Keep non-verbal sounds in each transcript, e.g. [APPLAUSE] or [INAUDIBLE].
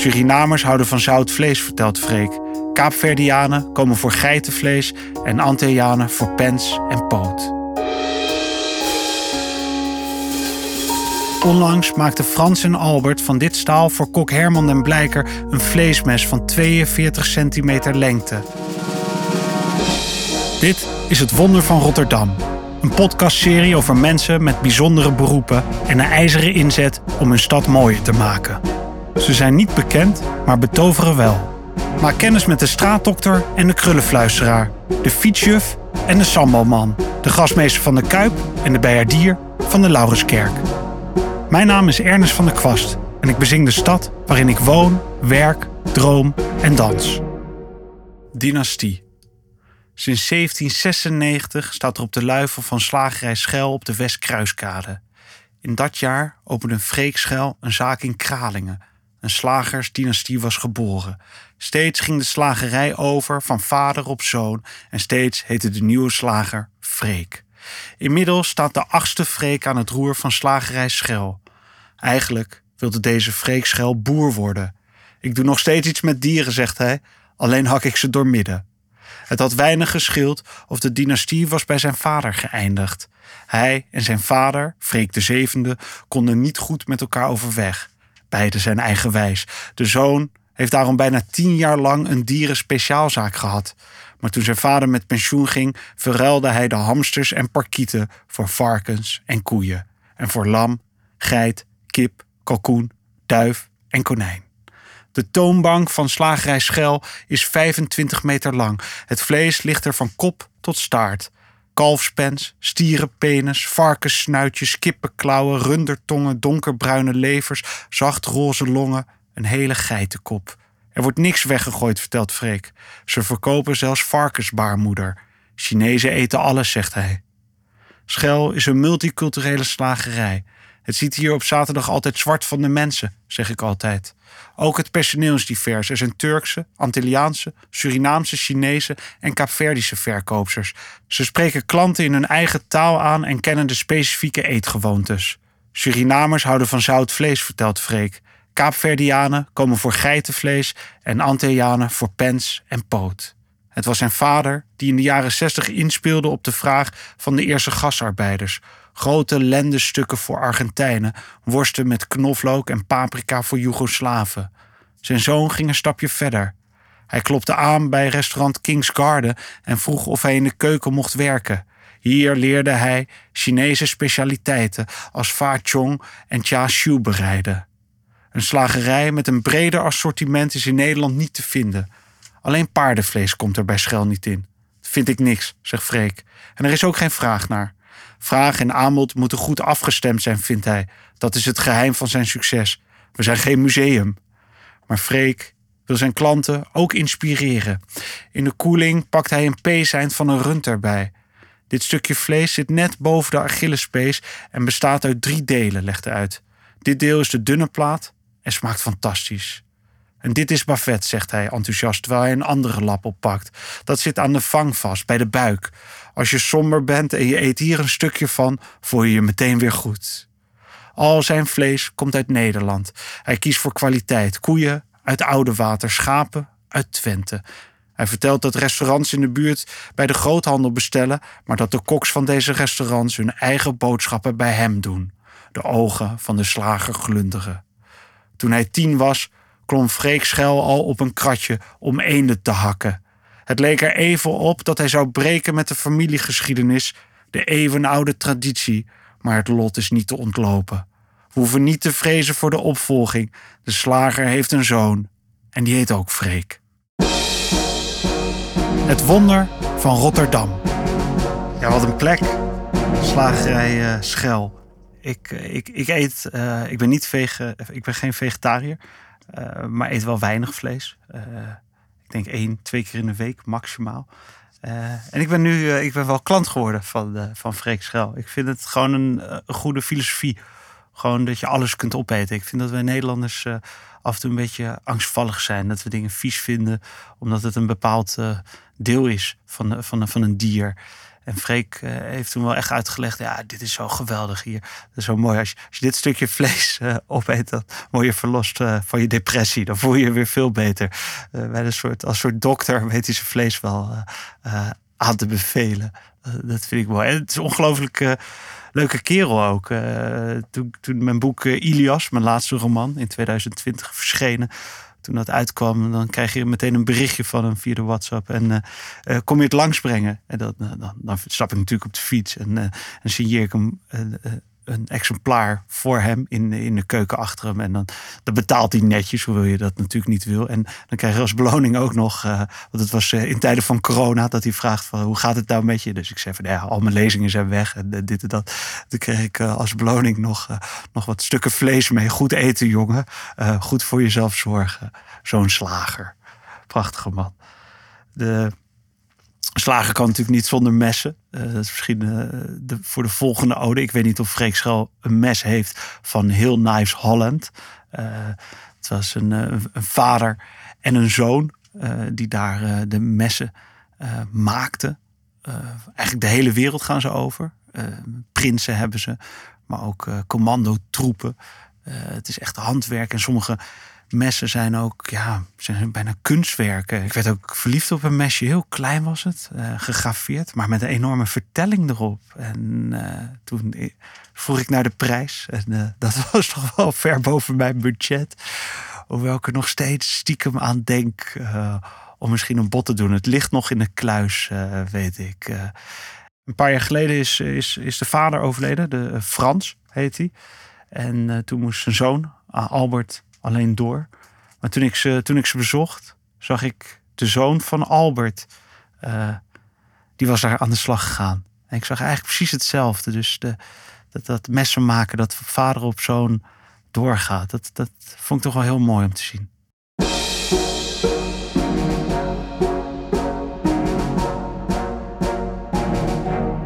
Surinamers houden van zout vlees, vertelt Freek. Kaapverdianen komen voor geitenvlees en Antillianen voor pens en poot. Onlangs maakten Frans en Albert van dit staal voor kok Herman den Blijker een vleesmes van 42 centimeter lengte. Dit is het Wonder van Rotterdam. Een podcastserie over mensen met bijzondere beroepen en een ijzeren inzet om hun stad mooier te maken. Ze zijn niet bekend, maar betoveren wel. Maak kennis met de straatdokter en de krullenfluisteraar, de fietsjuf en de sambalman, de gasmeester van de Kuip en de bijaardier van de Laurenskerk. Mijn naam is Ernest van der Kwast en ik bezing de stad waarin ik woon, werk, droom en dans. Dynastie. Sinds 1796 staat er op de luifel van slagerij Schel op de Westkruiskade. In dat jaar opende Freek Schel een zaak in Kralingen. Een slagersdynastie was geboren. Steeds ging de slagerij over van vader op zoon en steeds heette de nieuwe slager Freek. Inmiddels staat de achtste Freek aan het roer van slagerij Schel. Eigenlijk wilde deze Freek Schel boer worden. Ik doe nog steeds iets met dieren, zegt hij, alleen hak ik ze doormidden. Het had weinig geschild of de dynastie was bij zijn vader geëindigd. Hij en zijn vader, Freek de zevende, konden niet goed met elkaar overweg. Beide zijn eigenwijs. De zoon heeft daarom bijna tien jaar lang een dierenspeciaalzaak gehad. Maar toen zijn vader met pensioen ging, verruilde hij de hamsters en parkieten voor varkens en koeien. En voor lam, geit, kip, kalkoen, duif en konijn. De toonbank van slagerij Schel is 25 meter lang. Het vlees ligt er van kop tot staart. Kalfspens, stierenpenis, varkenssnuitjes, kippenklauwen, rundertongen, donkerbruine levers, zachtroze longen, een hele geitenkop. Er wordt niks weggegooid, vertelt Freek. Ze verkopen zelfs varkensbaarmoeder. Chinezen eten alles, zegt hij. Schel is een multiculturele slagerij. Het ziet hier op zaterdag altijd zwart van de mensen, zeg ik altijd. Ook het personeel is divers. Er zijn Turkse, Antilliaanse, Surinaamse, Chinese en Kaapverdische verkoopsters. Ze spreken klanten in hun eigen taal aan en kennen de specifieke eetgewoontes. Surinamers houden van zout vlees, vertelt Freek. Kaapverdianen komen voor geitenvlees en Antillianen voor pens en poot. Het was zijn vader die in de jaren 60 inspeelde op de vraag van de eerste gasarbeiders. Grote lendenstukken voor Argentijnen, worsten met knoflook en paprika voor Joegoslaven. Zijn zoon ging een stapje verder. Hij klopte aan bij restaurant King's Garden en vroeg of hij in de keuken mocht werken. Hier leerde hij Chinese specialiteiten als fa chong en cha siu bereiden. Een slagerij met een breder assortiment is in Nederland niet te vinden. Alleen paardenvlees komt er bij Schel niet in. Vind ik niks, zegt Freek. En er is ook geen vraag naar. Vraag en aanbod moeten goed afgestemd zijn, vindt hij. Dat is het geheim van zijn succes. We zijn geen museum. Maar Freek wil zijn klanten ook inspireren. In de koeling pakt hij een peeseind van een rund erbij. Dit stukje vlees zit net boven de Achillespees en bestaat uit drie delen, legt hij uit. Dit deel is de dunne plaat en smaakt fantastisch. En dit is Buffet, zegt hij enthousiast, terwijl hij een andere lap oppakt. Dat zit aan de vang vast, bij de buik. Als je somber bent en je eet hier een stukje van, voel je je meteen weer goed. Al zijn vlees komt uit Nederland. Hij kiest voor kwaliteit. Koeien uit Oude Water, schapen uit Twente. Hij vertelt dat restaurants in de buurt bij de groothandel bestellen, maar dat de koks van deze restaurants hun eigen boodschappen bij hem doen. De ogen van de slager glunderen. Toen hij tien was, klom Freek Schel al op een kratje om eenden te hakken. Het leek er even op dat hij zou breken met de familiegeschiedenis, de eeuwenoude traditie, maar het lot is niet te ontlopen. We hoeven niet te vrezen voor de opvolging. De slager heeft een zoon en die heet ook Freek. Het wonder van Rotterdam. Ja, wat een plek. Slagerij uh, Schel. Ik, ik, ik eet, uh, ik ben niet vege, ik ben geen vegetariër, uh, maar eet wel weinig vlees. ik denk één, twee keer in de week maximaal. en ik ben nu, ik ben wel klant geworden van, van Freek Schel. Ik vind het gewoon een, een, goede filosofie. Gewoon dat je alles kunt opeten. Ik vind dat wij Nederlanders af en toe een beetje angstvallig zijn. Dat we dingen vies vinden, omdat het een bepaald deel is van, van, van een dier. En Freek eh, heeft toen wel echt uitgelegd, ja, dit is zo geweldig hier. Dat is zo mooi. Als je, als dit stukje vlees uh, opeet, dan word je verlost van je depressie. Dan voel je je weer veel beter. bij een soort, als soort dokter weet hij zijn vlees wel aan te bevelen. dat vind ik mooi. En het is ongelooflijk leuke kerel ook. toen, toen mijn boek Ilias, mijn laatste roman, in 2020 verschenen toen dat uitkwam, dan krijg je meteen een berichtje van hem via de WhatsApp. En uh, uh, kom je het langsbrengen? En dat, uh, dan, dan stap ik natuurlijk op de fiets en, en signeer ik hem een exemplaar voor hem in, in de keuken achter hem. En dan, dan betaalt hij netjes, hoewel je dat natuurlijk niet wil. En dan krijg je als beloning ook nog, uh, want het was uh, in tijden van corona, dat hij vraagt van hoe gaat het nou met je? Dus ik zei van ja, al mijn lezingen zijn weg en uh, dit en dat. Dan kreeg ik als beloning nog, nog wat stukken vlees mee. Goed eten, jongen. goed voor jezelf zorgen. Zo'n slager. Prachtige man. De, Slagen kan natuurlijk niet zonder messen. Uh, dat is misschien uh, de, voor de volgende ode. Ik weet niet of Freek Schel een mes heeft van Heel Knives Holland. Uh, het was een, een, vader en een zoon die daar de messen maakten. eigenlijk de hele wereld gaan ze over. prinsen hebben ze, maar ook commandotroepen. het is echt handwerk en sommige messen zijn ook ja, zijn bijna kunstwerken. Ik werd ook verliefd op een mesje. Heel klein was het, uh, gegraveerd, maar met een enorme vertelling erop. En uh, toen vroeg ik naar de prijs. En dat [LAUGHS] was toch wel ver boven mijn budget. Hoewel ik er nog steeds stiekem aan denk om misschien een bot te doen. Het ligt nog in de kluis, weet ik. een paar jaar geleden is, is, is de vader overleden, de Frans heet hij. En toen moest zijn zoon, Albert alleen door. Maar toen ik ze, toen ik ze bezocht, zag ik de zoon van Albert. Uh, die was daar aan de slag gegaan. En ik zag eigenlijk precies hetzelfde. Dus de, dat, dat messen maken, dat vader op zoon doorgaat. Dat, dat vond ik toch wel heel mooi om te zien.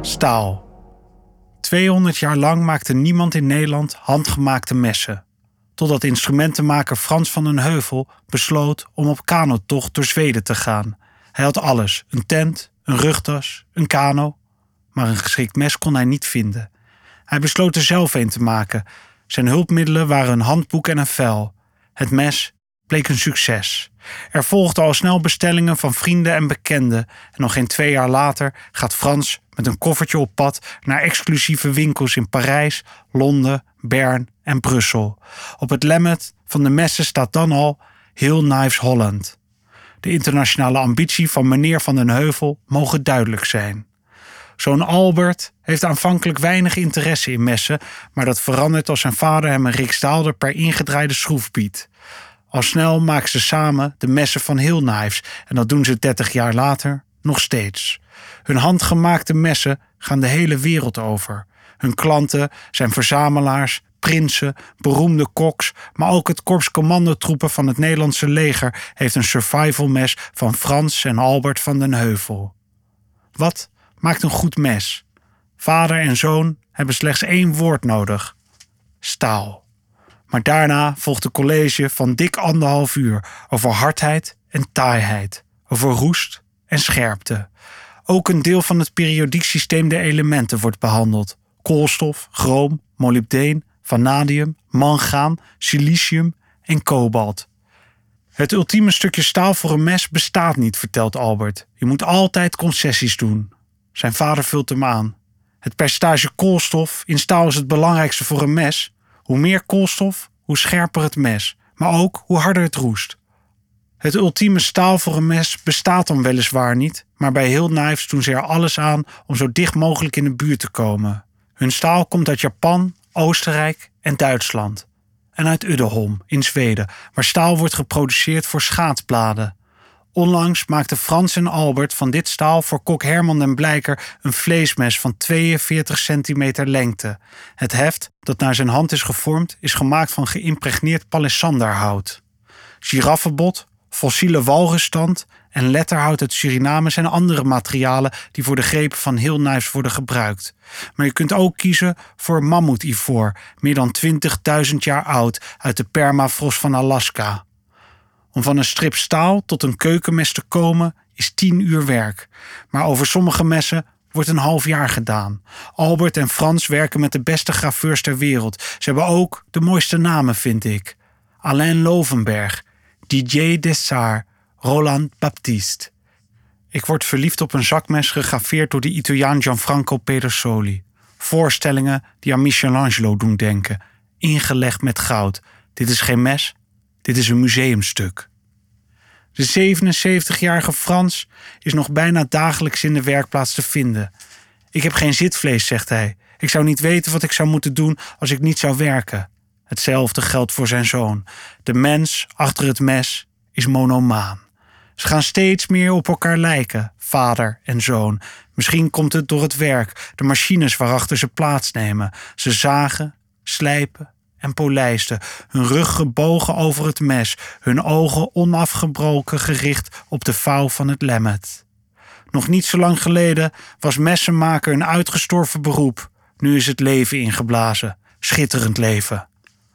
Staal. 200 jaar lang maakte niemand in Nederland handgemaakte messen totdat instrumentenmaker Frans van den Heuvel besloot om op kanotocht door Zweden te gaan. Hij had alles: een tent, een rugtas, een kano, maar een geschikt mes kon hij niet vinden. Hij besloot er zelf een te maken. Zijn hulpmiddelen waren een handboek en een vel. Het mes bleek een succes. Er volgden al snel bestellingen van vrienden en bekenden. En nog geen twee jaar later gaat Frans met een koffertje op pad naar exclusieve winkels in Parijs, Londen, Bern en Brussel. Op het lemmet van de messen staat dan al Heel Knives Holland. De internationale ambitie van meneer Van den Heuvel mogen duidelijk zijn. Zo'n Albert heeft aanvankelijk weinig interesse in messen, maar dat verandert als zijn vader hem een riksdaalder per ingedraaide schroef biedt. Al snel maken ze samen de messen van Heel Knives en dat doen ze 30 jaar later nog steeds. Hun handgemaakte messen gaan de hele wereld over. Hun klanten zijn verzamelaars, prinsen, beroemde koks, maar ook het korps commandotroepen van het Nederlandse leger heeft een survival mes van Frans en Albert van den Heuvel. Wat maakt een goed mes? Vader en zoon hebben slechts één woord nodig: staal. Maar daarna volgt een college van dik anderhalf uur over hardheid en taaiheid, over roest en scherpte. Ook een deel van het periodiek systeem der elementen wordt behandeld: koolstof, chroom, molybdeen, vanadium, mangaan, silicium en kobalt. Het ultieme stukje staal voor een mes bestaat niet, vertelt Albert. Je moet altijd concessies doen. Zijn vader vult hem aan. Het percentage koolstof in staal is het belangrijkste voor een mes. Hoe meer koolstof, hoe scherper het mes, maar ook hoe harder het roest. Het ultieme staal voor een mes bestaat dan weliswaar niet, maar bij heel Knives doen ze er alles aan om zo dicht mogelijk in de buurt te komen. Hun staal komt uit Japan, Oostenrijk en Duitsland. En uit Uddeholm in Zweden, waar staal wordt geproduceerd voor schaatsbladen. Onlangs maakten Frans en Albert van dit staal voor kok Herman den Blijker een vleesmes van 42 centimeter lengte. Het heft, dat naar zijn hand is gevormd, is gemaakt van geïmpregneerd palissanderhout. Giraffenbot, fossiele walrusstand en letterhout uit Suriname zijn andere materialen die voor de grepen van heel knives worden gebruikt. Maar je kunt ook kiezen voor mammoetivoor, meer dan 20.000 jaar oud, uit de permafrost van Alaska. Om van een strip staal tot een keukenmes te komen is 10 uur werk. Maar over sommige messen wordt een half jaar gedaan. Albert en Frans werken met de beste graveurs ter wereld. Ze hebben ook de mooiste namen, vind ik. Alain Lovenberg, DJ Dessart, Roland Baptiste. Ik word verliefd op een zakmes gegraveerd door de Italiaan Gianfranco Pedersoli. Voorstellingen die aan Michelangelo doen denken, ingelegd met goud. Dit is geen mes, dit is een museumstuk. De 77-jarige Frans is nog bijna dagelijks in de werkplaats te vinden. Ik heb geen zitvlees, zegt hij. Ik zou niet weten wat ik zou moeten doen als ik niet zou werken. Hetzelfde geldt voor zijn zoon. De mens achter het mes is monomaan. Ze gaan steeds meer op elkaar lijken, vader en zoon. Misschien komt het door het werk, de machines waarachter ze plaatsnemen. Ze zagen, slijpen en polijsten, hun rug gebogen over het mes, hun ogen onafgebroken gericht op de vouw van het lemmet. Nog niet zo lang geleden was messenmaker een uitgestorven beroep. Nu is het leven ingeblazen. Schitterend leven.